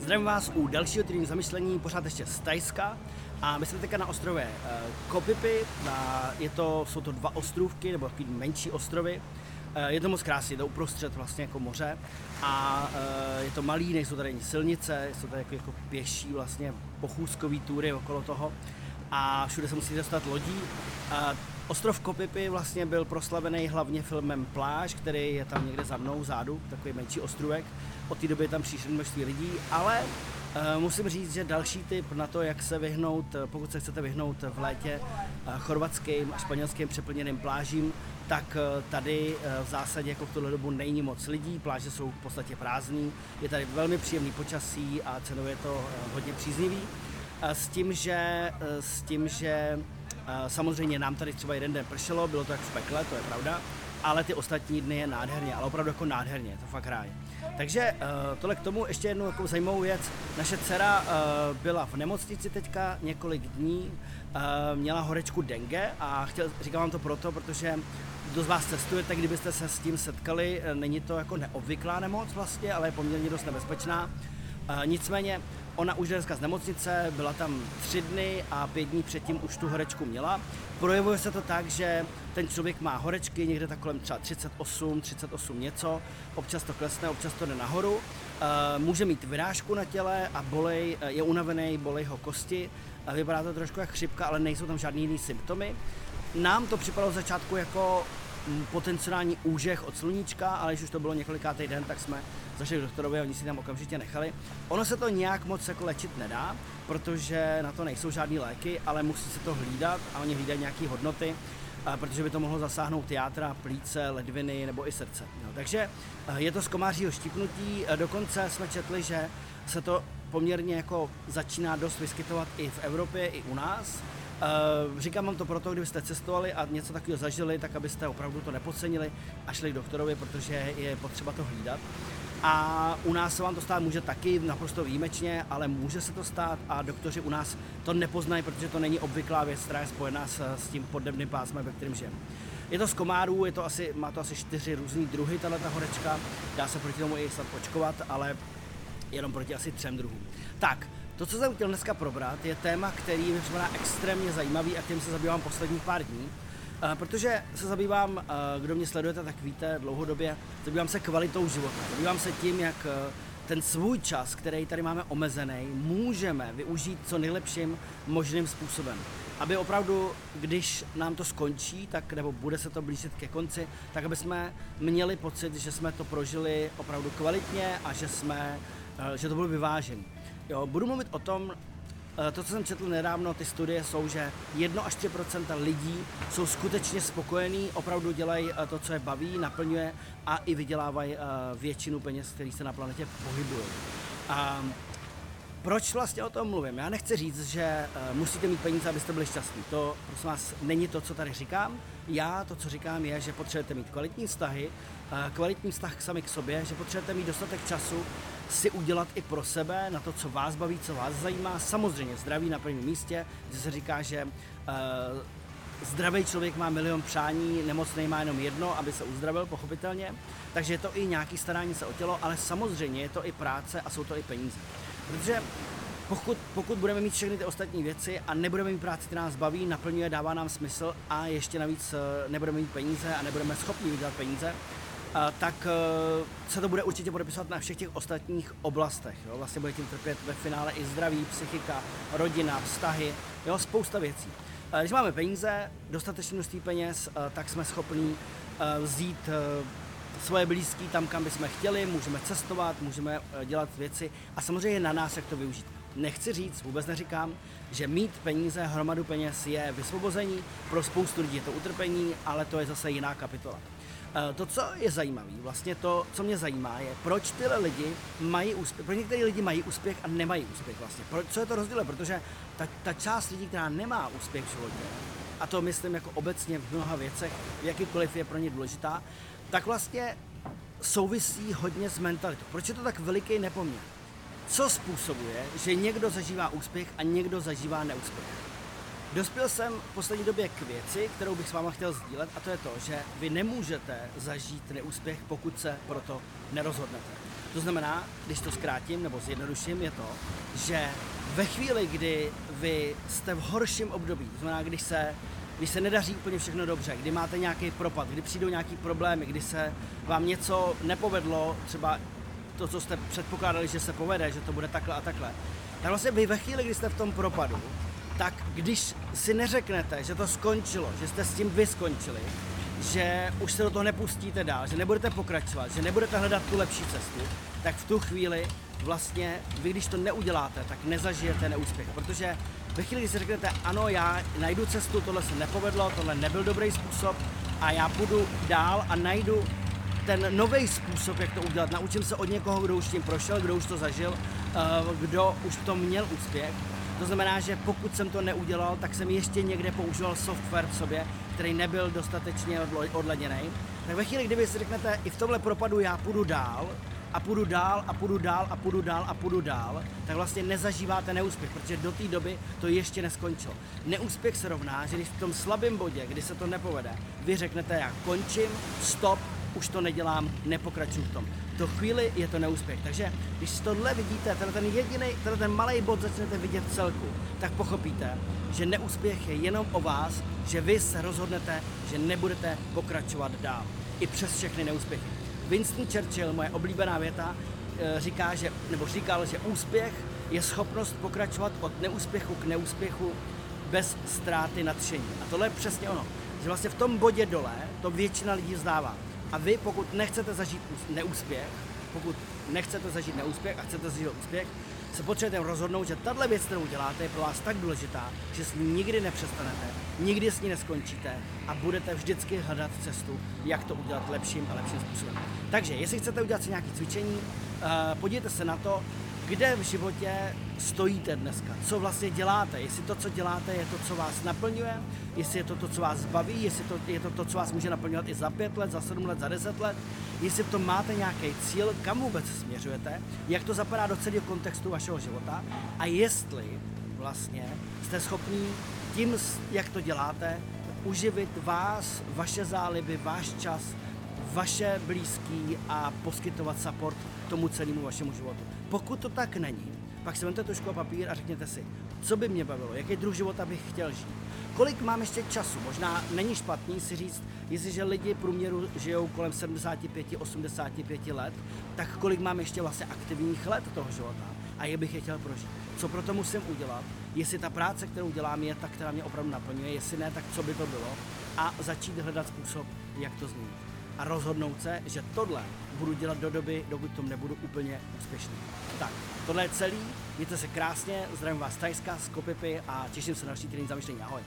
Zdravím vás u dalšího týdenního zamyšlení, pořád ještě z Tajska. A my jsme teďka na ostrově uh, Kopipy, na, je to, jsou to dva ostrůvky, nebo takový menší ostrovy. Uh, je to moc krásně, je to uprostřed vlastně jako moře a uh, je to malý, nejsou tady ani silnice, jsou tady jako, jako pěší vlastně pochůzkový túry okolo toho a všude se musí dostat lodí. Ostrov Kopipy vlastně byl proslavený hlavně filmem Pláž, který je tam někde za mnou, zádu, takový menší ostrůvek. Od té doby tam přišli množství lidí, ale uh, musím říct, že další tip na to, jak se vyhnout, pokud se chcete vyhnout v létě uh, chorvatským a španělským přeplněným plážím, tak tady v zásadě jako v tuhle dobu není moc lidí, pláže jsou v podstatě prázdný, je tady velmi příjemný počasí a cenově je to hodně příznivý. S tím, že, s tím, že Samozřejmě nám tady třeba jeden den pršelo, bylo to jak v pekle, to je pravda, ale ty ostatní dny je nádherně, ale opravdu jako nádherně, to fakt ráj. Takže uh, tohle k tomu ještě jednu jako zajímavou věc. Naše dcera uh, byla v nemocnici teďka několik dní, měla horečku dengue a chtěl, říkám vám to proto, protože kdo z vás cestuje, tak kdybyste se s tím setkali, není to jako neobvyklá nemoc vlastně, ale je poměrně dost nebezpečná. Nicméně Ona už dneska z nemocnice, byla tam tři dny a pět dní předtím už tu horečku měla. Projevuje se to tak, že ten člověk má horečky někde tak kolem třeba 38, 38 něco, občas to klesne, občas to jde nahoru. Uh, může mít vyrážku na těle a bolej, je unavený, bolej ho kosti. Uh, vypadá to trošku jak chřipka, ale nejsou tam žádný jiný symptomy. Nám to připadalo v začátku jako potenciální úžeh od sluníčka, ale když už to bylo několikátý den, tak jsme zašli k doktorovi a oni si tam okamžitě nechali. Ono se to nějak moc jako léčit nedá, protože na to nejsou žádné léky, ale musí se to hlídat a oni hlídají nějaké hodnoty, protože by to mohlo zasáhnout játra, plíce, ledviny nebo i srdce. No, takže je to z komářího štípnutí, dokonce jsme četli, že se to poměrně jako začíná dost vyskytovat i v Evropě, i u nás. Uh, říkám vám to proto, kdybyste cestovali a něco takového zažili, tak abyste opravdu to nepodcenili a šli k doktorovi, protože je potřeba to hlídat. A u nás se vám to stát může taky naprosto výjimečně, ale může se to stát a doktoři u nás to nepoznají, protože to není obvyklá věc, která je spojená s, s tím poddebným pásmem, ve kterém žijeme. Je to z komárů, je to asi, má to asi čtyři různý druhy, tato horečka. Dá se proti tomu i snad očkovat, ale jenom proti asi třem druhům. Tak, to, co jsem chtěl dneska probrat, je téma, který mi připadá extrémně zajímavý a tím se zabývám posledních pár dní. Uh, protože se zabývám, uh, kdo mě sledujete, tak víte, dlouhodobě, zabývám se kvalitou života. Zabývám se tím, jak uh, ten svůj čas, který tady máme omezený, můžeme využít co nejlepším možným způsobem. Aby opravdu, když nám to skončí, tak nebo bude se to blížit ke konci, tak aby jsme měli pocit, že jsme to prožili opravdu kvalitně a že jsme, že to bylo vyvážené. Jo, budu mluvit o tom, eh, to, co jsem četl nedávno, ty studie jsou, že 1 až 3% lidí jsou skutečně spokojení, opravdu dělají eh, to, co je baví, naplňuje a i vydělávají eh, většinu peněz, který se na planetě pohybují. A proč vlastně o tom mluvím? Já nechci říct, že musíte mít peníze, abyste byli šťastní. To, prosím vás, není to, co tady říkám. Já to, co říkám, je, že potřebujete mít kvalitní vztahy, kvalitní vztah sami k sobě, že potřebujete mít dostatek času si udělat i pro sebe, na to, co vás baví, co vás zajímá. Samozřejmě zdraví na prvním místě, že se říká, že uh, zdravý člověk má milion přání, nemocný má jenom jedno, aby se uzdravil, pochopitelně. Takže je to i nějaký starání se o tělo, ale samozřejmě je to i práce a jsou to i peníze. Protože pokud, pokud budeme mít všechny ty ostatní věci a nebudeme mít práci, která nás baví, naplňuje, dává nám smysl a ještě navíc eh, nebudeme mít peníze a nebudeme schopni vydělat peníze, tak eh, se to bude určitě podepisovat na všech těch ostatních oblastech. Jo? Vlastně bude tím trpět ve finále i zdraví, psychika, rodina, vztahy, jo? spousta věcí. Eh, když máme peníze, dostatečné množství peněz, eh, tak jsme schopni vzít svoje blízký tam, kam bychom chtěli, můžeme cestovat, můžeme dělat věci a samozřejmě je na nás, jak to využít. Nechci říct, vůbec neříkám, že mít peníze, hromadu peněz je vysvobození, pro spoustu lidí je to utrpení, ale to je zase jiná kapitola. Eh, to, co je zajímavé, vlastně to, co mě zajímá, je, proč tyhle lidi mají úspěch, proč některé lidi mají úspěch a nemají úspěch vlastně. Proč, co je to rozdíl? Protože ta, ta část lidí, která nemá úspěch v životě, a to myslím jako obecně v mnoha věcech, jakýkoliv je pro ně důležitá, tak vlastně souvisí hodně s mentalitou. Proč je to tak veliký nepoměr? Co způsobuje, že někdo zažívá úspěch a někdo zažívá neúspěch? Dospěl jsem v poslední době k věci, kterou bych s váma chtěl sdílet, a to je to, že vy nemůžete zažít neúspěch, pokud se proto nerozhodnete. To znamená, když to zkrátím nebo zjednoduším, je to, že ve chvíli, kdy vy jste v horším období, to znamená, když se, když se nedaří úplně všechno dobře, kdy máte nějaký propad, kdy přijdou nějaký problémy, kdy se vám něco nepovedlo, třeba to, co jste předpokládali, že se povede, že to bude takhle a takhle, tak vlastně vy ve chvíli, kdy jste v tom propadu, tak když si neřeknete, že to skončilo, že jste s tím vy skončili, že už se do toho nepustíte dál, že nebudete pokračovat, že nebudete hledat tu lepší cestu, tak v tu chvíli vlastně vy, když to neuděláte, tak nezažijete neúspěch. Protože ve chvíli, kdy si řeknete, ano, já najdu cestu, tohle se nepovedlo, tohle nebyl dobrý způsob a já půjdu dál a najdu ten nový způsob, jak to udělat. Naučím se od někoho, kdo už tím prošel, kdo už to zažil, eh, kdo už v tom měl úspěch. To znamená, že pokud jsem to neudělal, tak jsem ještě někde používal software v sobě, který nebyl dostatečně odladěný. Tak ve chvíli, kdyby si řeknete, i v tomhle propadu já půjdu dál, a půjdu dál a půjdu dál a půjdu dál a půjdu dál, tak vlastně nezažíváte neúspěch, protože do té doby to ještě neskončilo. Neúspěch se rovná, že když v tom slabém bodě, kdy se to nepovede, vy řeknete, já končím, stop, už to nedělám, nepokračuju v tom. To chvíli je to neúspěch. Takže když tohle vidíte, ten, ten jediný, ten, ten malý bod začnete vidět v celku, tak pochopíte, že neúspěch je jenom o vás, že vy se rozhodnete, že nebudete pokračovat dál. I přes všechny neúspěchy. Winston Churchill, moje oblíbená věta, eh, říká, že, nebo říkal, že úspěch je schopnost pokračovat od neúspěchu k neúspěchu bez ztráty nadšení. A tohle je přesně ono. Že vlastně v tom bodě dole to většina lidí vzdává. A vy, pokud nechcete zažít neúspěch, pokud nechcete zažít neúspěch a chcete zažít úspěch, se potřebujete rozhodnout, že tahle věc, kterou děláte, je pro vás tak důležitá, že s ní nikdy nepřestanete, nikdy s ní neskončíte a budete vždycky hledat cestu, jak to udělat lepším a lepším způsobem. Takže, jestli chcete udělat si nějaké cvičení, uh, podívejte se na to, kde v životě stojíte dneska, co vlastně děláte, jestli to, co děláte, je to, co vás naplňuje, jestli je to to, co vás baví, jestli to, je to to, co vás může naplňovat i za pět let, za sedm let, za deset let, jestli v tom máte nějaký cíl, kam vůbec směřujete, jak to zapadá do celého kontextu vašeho života? A jestli vlastně jste schopní tím, jak to děláte, uživit vás, vaše záliby, váš čas, vaše blízký a poskytovat support tomu celému vašemu životu. Pokud to tak není, pak si vemte tušku a papír a řekněte si, co by mě bavilo, jaký druh života bych chtěl žít. Kolik mám ještě času? Možná není špatný si říct, jestliže lidi průměru žijou kolem 75-85 let, tak kolik mám ještě vlastně aktivních let toho života a jak bych je chtěl prožít. Co pro to musím udělat? Jestli ta práce, kterou dělám, je ta, která mě opravdu naplňuje, jestli ne, tak co by to bylo? A začít hledat způsob, jak to změnit. A rozhodnout se, že tohle budu dělat do doby, dokud tom nebudu úplně úspěšný. Tak, tohle je celý, mějte se krásně, zdravím vás Tajska z Kopipy a těším se na další týden zamišlení. Ahoj.